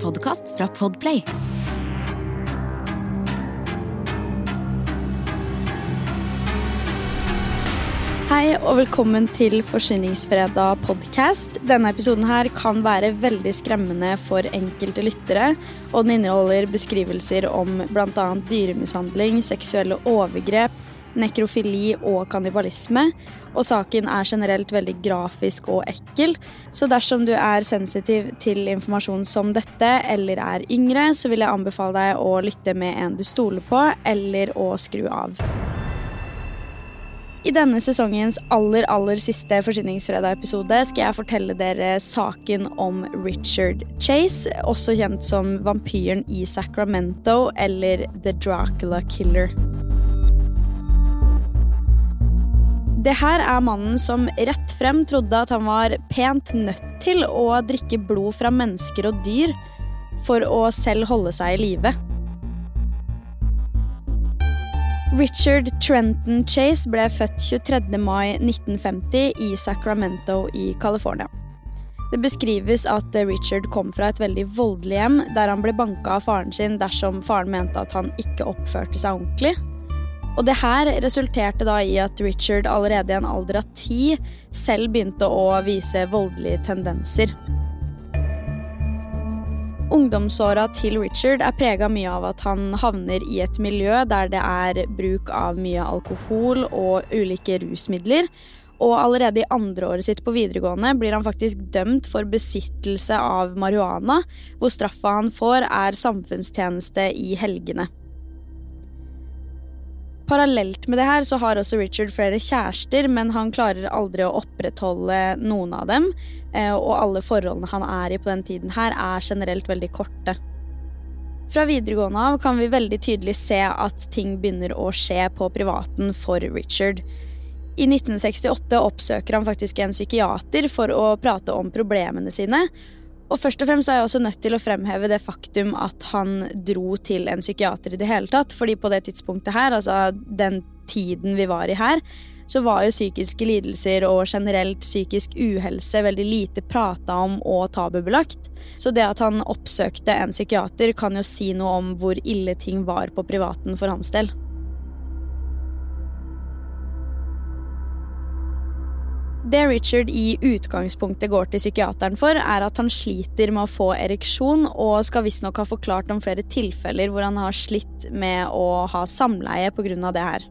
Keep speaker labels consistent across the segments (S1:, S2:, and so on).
S1: en podkast fra Podplay.
S2: Hei og velkommen til Forsyningsfredag podcast. Denne episoden her kan være veldig skremmende for enkelte lyttere, og den inneholder beskrivelser om bl.a. dyremishandling, seksuelle overgrep, nekrofili og kannibalisme. Og saken er generelt veldig grafisk og ekkel, så dersom du er sensitiv til informasjon som dette eller er yngre, så vil jeg anbefale deg å lytte med en du stoler på, eller å skru av. I denne sesongens aller aller siste Forsyningsfredag-episode skal jeg fortelle dere saken om Richard Chase, også kjent som vampyren i Sacramento eller The Dracula Killer. Det her er mannen som rett frem trodde at han var pent nødt til å drikke blod fra mennesker og dyr for å selv holde seg i live. Richard Trenton Chase ble født 23. mai 1950 i Sacramento i California. Det beskrives at Richard kom fra et veldig voldelig hjem, der han ble banka av faren sin dersom faren mente at han ikke oppførte seg ordentlig. Og det her resulterte da i at Richard allerede i en alder av ti selv begynte å vise voldelige tendenser. Ungdomsåra til Richard er prega mye av at han havner i et miljø der det er bruk av mye alkohol og ulike rusmidler. Og allerede i andreåret sitt på videregående blir han faktisk dømt for besittelse av marihuana, hvor straffa han får er samfunnstjeneste i helgene. Parallelt med det her så har også Richard flere kjærester, men han klarer aldri å opprettholde noen av dem. Eh, og alle forholdene han er i på den tiden her, er generelt veldig korte. Fra videregående av kan vi veldig tydelig se at ting begynner å skje på privaten for Richard. I 1968 oppsøker han faktisk en psykiater for å prate om problemene sine, og først og fremst er jeg også nødt til å fremheve det faktum at han dro til en psykiater i det hele tatt. Fordi på det tidspunktet her, altså den tiden vi var i her, så var jo psykiske lidelser og generelt psykisk uhelse veldig lite prata om og tabubelagt. Så det at han oppsøkte en psykiater, kan jo si noe om hvor ille ting var på privaten for hans del. Det Richard i utgangspunktet går til psykiateren for, er at han sliter med å få ereksjon, og skal visstnok ha forklart om flere tilfeller hvor han har slitt med å ha samleie pga. det her.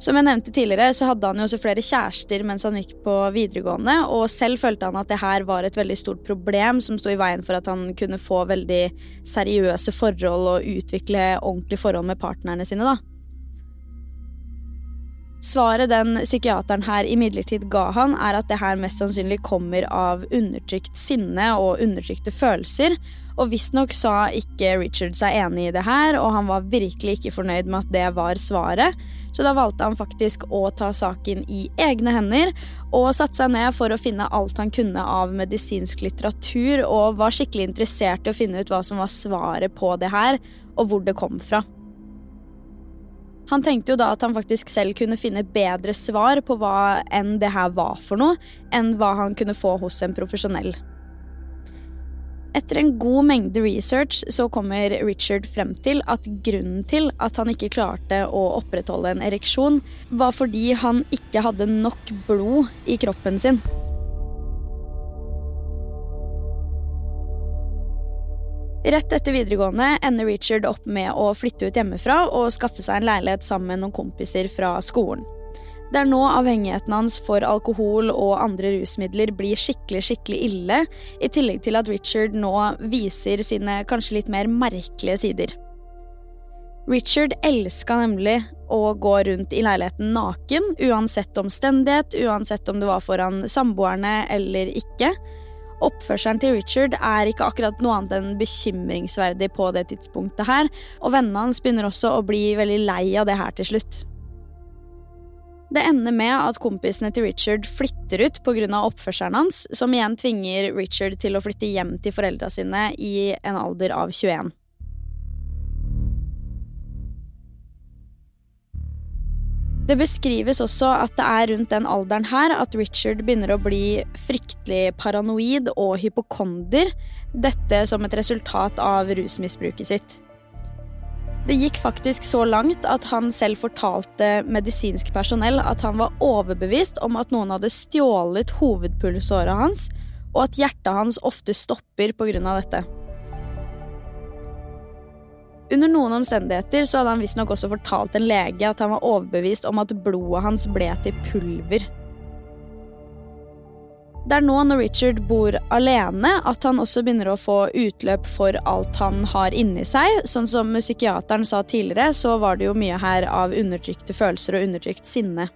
S2: Som jeg nevnte tidligere, så hadde han jo også flere kjærester mens han gikk på videregående, og selv følte han at det her var et veldig stort problem som sto i veien for at han kunne få veldig seriøse forhold og utvikle ordentlige forhold med partnerne sine, da. Svaret den psykiateren her imidlertid ga han, er at det her mest sannsynlig kommer av undertrykt sinne og undertrykte følelser. Og visstnok sa ikke Richard seg enig i det her, og han var virkelig ikke fornøyd med at det var svaret. Så da valgte han faktisk å ta saken i egne hender og satte seg ned for å finne alt han kunne av medisinsk litteratur, og var skikkelig interessert i å finne ut hva som var svaret på det her, og hvor det kom fra. Han tenkte jo da at han faktisk selv kunne finne bedre svar på hva enn det her var for noe, enn hva han kunne få hos en profesjonell. Etter en god mengde research så kommer Richard frem til at grunnen til at han ikke klarte å opprettholde en ereksjon, var fordi han ikke hadde nok blod i kroppen sin. Rett etter videregående ender Richard opp med å flytte ut hjemmefra og skaffe seg en leilighet sammen med noen kompiser fra skolen. Det er nå avhengigheten hans for alkohol og andre rusmidler blir skikkelig skikkelig ille, i tillegg til at Richard nå viser sine kanskje litt mer merkelige sider. Richard elska nemlig å gå rundt i leiligheten naken, uansett omstendighet, uansett om det var foran samboerne eller ikke. Oppførselen til Richard er ikke akkurat noe annet enn bekymringsverdig på det tidspunktet her, og vennene hans begynner også å bli veldig lei av det her til slutt. Det ender med at kompisene til Richard flytter ut pga. oppførselen hans, som igjen tvinger Richard til å flytte hjem til foreldra sine i en alder av 21. Det beskrives også at det er rundt den alderen her at Richard begynner å bli fryktelig paranoid og hypokonder, dette som et resultat av rusmisbruket sitt. Det gikk faktisk så langt at han selv fortalte medisinsk personell at han var overbevist om at noen hadde stjålet hovedpulsåra hans, og at hjertet hans ofte stopper pga. dette. Under noen omstendigheter så hadde han visstnok også fortalt en lege at han var overbevist om at blodet hans ble til pulver. Det er nå når Richard bor alene at han også begynner å få utløp for alt han har inni seg. Sånn som psykiateren sa tidligere, så var det jo mye her av undertrykte følelser og undertrykt sinne.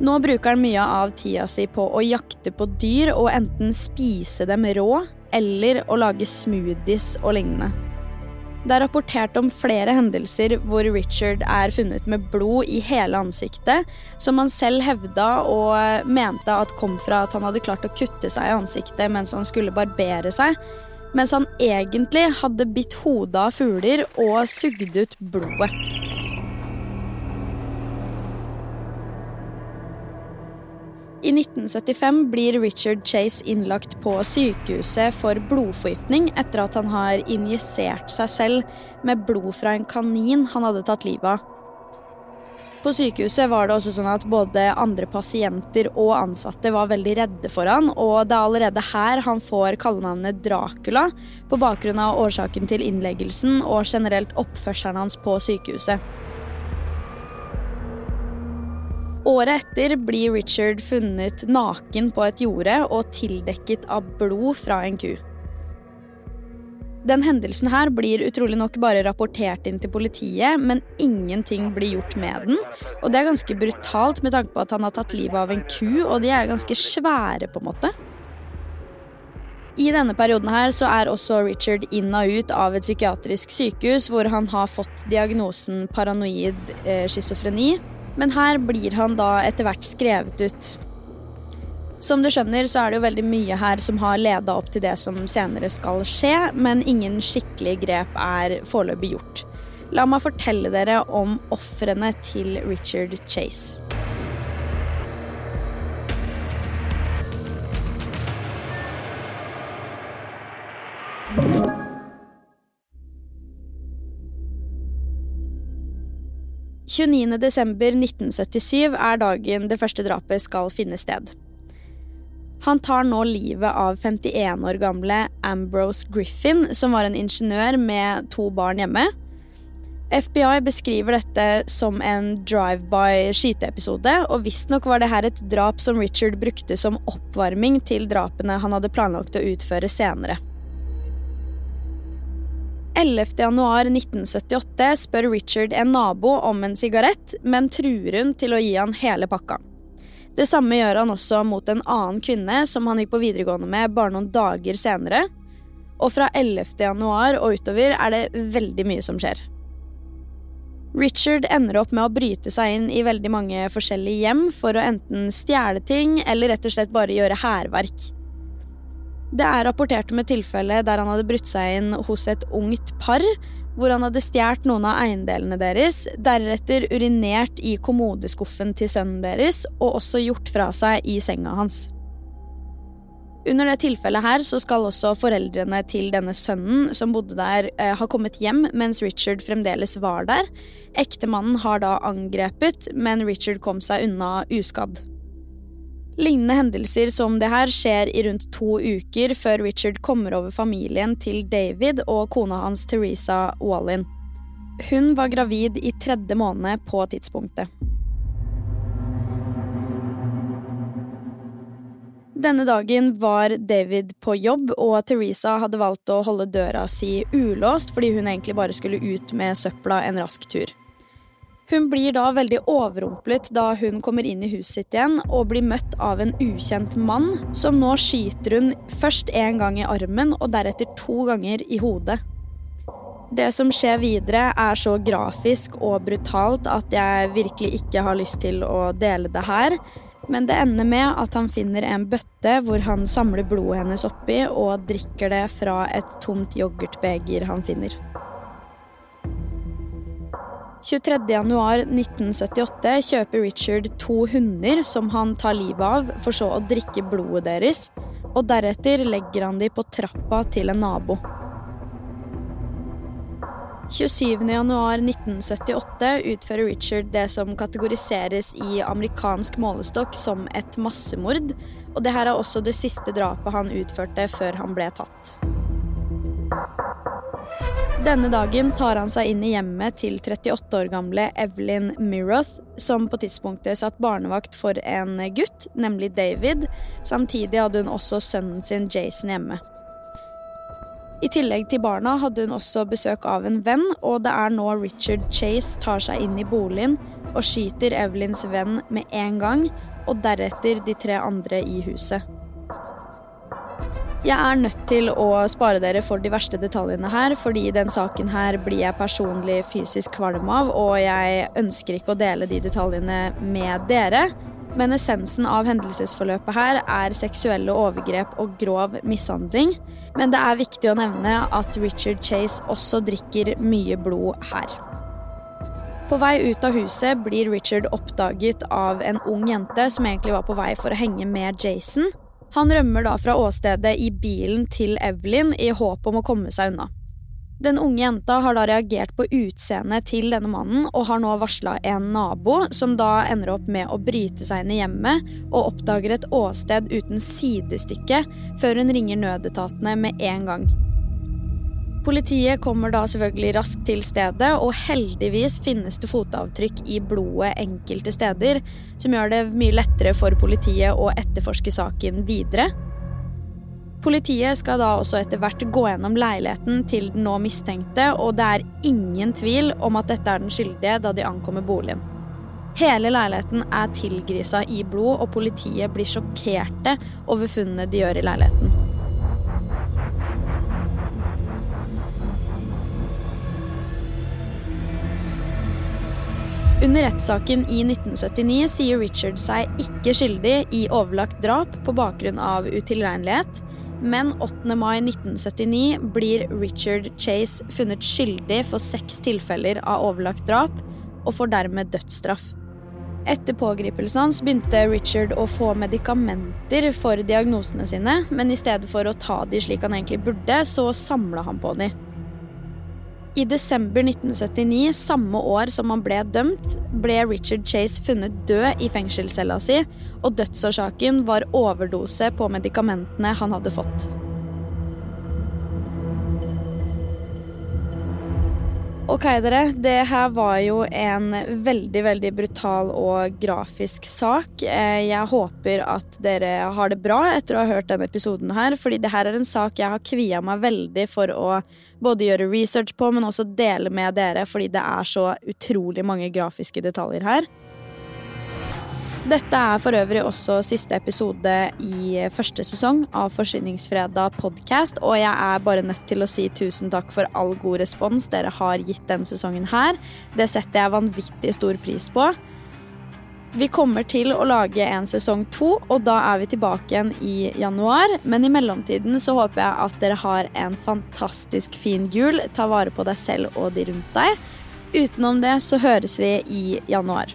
S2: Nå bruker han mye av tida si på å jakte på dyr og enten spise dem rå eller å lage smoothies og lignende. Det er rapportert om flere hendelser hvor Richard er funnet med blod i hele ansiktet, som han selv hevda og mente at kom fra at han hadde klart å kutte seg i ansiktet mens han skulle barbere seg, mens han egentlig hadde bitt hodet av fugler og sugd ut blodet. I 1975 blir Richard Chase innlagt på sykehuset for blodforgiftning etter at han har injisert seg selv med blod fra en kanin han hadde tatt livet av. På sykehuset var det også sånn at både andre pasienter og ansatte var veldig redde for han, og det er allerede her han får kallenavnet Dracula, på bakgrunn av årsaken til innleggelsen og generelt oppførselen hans på sykehuset. Året etter blir Richard funnet naken på et jorde og tildekket av blod fra en ku. Den hendelsen her blir utrolig nok bare rapportert inn til politiet, men ingenting blir gjort med den. Og det er ganske brutalt med tanke på at han har tatt livet av en ku, og de er ganske svære, på en måte. I denne perioden her så er også Richard inn og ut av et psykiatrisk sykehus hvor han har fått diagnosen paranoid eh, schizofreni. Men her blir han da etter hvert skrevet ut. Som du skjønner, så er det jo veldig mye her som har leda opp til det som senere skal skje, men ingen skikkelige grep er foreløpig gjort. La meg fortelle dere om ofrene til Richard Chase. 29.12.1977 er dagen det første drapet skal finne sted. Han tar nå livet av 51 år gamle Ambrose Griffin, som var en ingeniør med to barn hjemme. FBI beskriver dette som en drive-by skyteepisode, og visstnok var det her et drap som Richard brukte som oppvarming til drapene han hadde planlagt å utføre senere. 11.1.1978 spør Richard en nabo om en sigarett, men truer hun til å gi han hele pakka. Det samme gjør han også mot en annen kvinne som han gikk på videregående med bare noen dager senere. Og fra 11.1 og utover er det veldig mye som skjer. Richard ender opp med å bryte seg inn i veldig mange forskjellige hjem for å enten stjele ting eller rett og slett bare gjøre hærverk. Det er rapportert om et tilfelle der han hadde brutt seg inn hos et ungt par, hvor han hadde stjålet noen av eiendelene deres, deretter urinert i kommodeskuffen til sønnen deres, og også gjort fra seg i senga hans. Under det tilfellet her så skal også foreldrene til denne sønnen som bodde der, eh, ha kommet hjem mens Richard fremdeles var der. Ektemannen har da angrepet, men Richard kom seg unna uskadd. Lignende hendelser som det her skjer i rundt to uker før Richard kommer over familien til David og kona hans Teresa Wallin. Hun var gravid i tredje måned på tidspunktet. Denne dagen var David på jobb, og Teresa hadde valgt å holde døra si ulåst fordi hun egentlig bare skulle ut med søpla en rask tur. Hun blir da veldig overrumplet da hun kommer inn i huset sitt igjen og blir møtt av en ukjent mann, som nå skyter hun først én gang i armen og deretter to ganger i hodet. Det som skjer videre, er så grafisk og brutalt at jeg virkelig ikke har lyst til å dele det her. Men det ender med at han finner en bøtte hvor han samler blodet hennes oppi og drikker det fra et tomt yoghurtbeger han finner. 23.1.1978 kjøper Richard to hunder som han tar livet av, for så å drikke blodet deres, og deretter legger han de på trappa til en nabo. 27.1.1978 utfører Richard det som kategoriseres i amerikansk målestokk som et massemord, og det her er også det siste drapet han utførte før han ble tatt. Denne dagen tar han seg inn i hjemmet til 38 år gamle Evelyn Miroth, som på tidspunktet satt barnevakt for en gutt, nemlig David. Samtidig hadde hun også sønnen sin Jason hjemme. I tillegg til barna hadde hun også besøk av en venn, og det er nå Richard Chase tar seg inn i boligen og skyter Evelyns venn med en gang, og deretter de tre andre i huset. Jeg er nødt til å spare dere for de verste detaljene her, fordi den saken her blir jeg personlig fysisk kvalm av, og jeg ønsker ikke å dele de detaljene med dere. Men essensen av hendelsesforløpet her er seksuelle overgrep og grov mishandling. Men det er viktig å nevne at Richard Chase også drikker mye blod her. På vei ut av huset blir Richard oppdaget av en ung jente som egentlig var på vei for å henge med Jason. Han rømmer da fra åstedet i bilen til Evelyn i håp om å komme seg unna. Den unge jenta har da reagert på utseendet til denne mannen og har nå varsla en nabo, som da ender opp med å bryte seg inn i hjemmet og oppdager et åsted uten sidestykke før hun ringer nødetatene med en gang. Politiet kommer da selvfølgelig raskt til stedet, og heldigvis finnes det fotavtrykk i blodet enkelte steder, som gjør det mye lettere for politiet å etterforske saken videre. Politiet skal da også etter hvert gå gjennom leiligheten til den nå mistenkte, og det er ingen tvil om at dette er den skyldige da de ankommer boligen. Hele leiligheten er tilgrisa i blod, og politiet blir sjokkerte over funnene de gjør i leiligheten. Under rettssaken i 1979 sier Richard seg ikke skyldig i overlagt drap på bakgrunn av utilregnelighet, men 8. mai 1979 blir Richard Chase funnet skyldig for seks tilfeller av overlagt drap, og får dermed dødsstraff. Etter pågripelsen hans begynte Richard å få medikamenter for diagnosene sine, men i stedet for å ta de slik han egentlig burde, så samla han på de. I desember 1979, samme år som han ble dømt, ble Richard Chase funnet død i fengselscella si, og dødsårsaken var overdose på medikamentene han hadde fått. Ok, dere. Det her var jo en veldig, veldig brutal og grafisk sak. Eh, jeg håper at dere har det bra etter å ha hørt denne episoden her, fordi det her er en sak jeg har kvia meg veldig for å både gjøre research på, men også dele med dere, fordi det er så utrolig mange grafiske detaljer her. Dette er for øvrig også siste episode i første sesong av Forsvinningsfredag podkast, og jeg er bare nødt til å si tusen takk for all god respons dere har gitt denne sesongen her. Det setter jeg vanvittig stor pris på. Vi kommer til å lage en sesong to, og da er vi tilbake igjen i januar. Men i mellomtiden så håper jeg at dere har en fantastisk fin jul. Ta vare på deg selv og de rundt deg. Utenom det så høres vi i januar.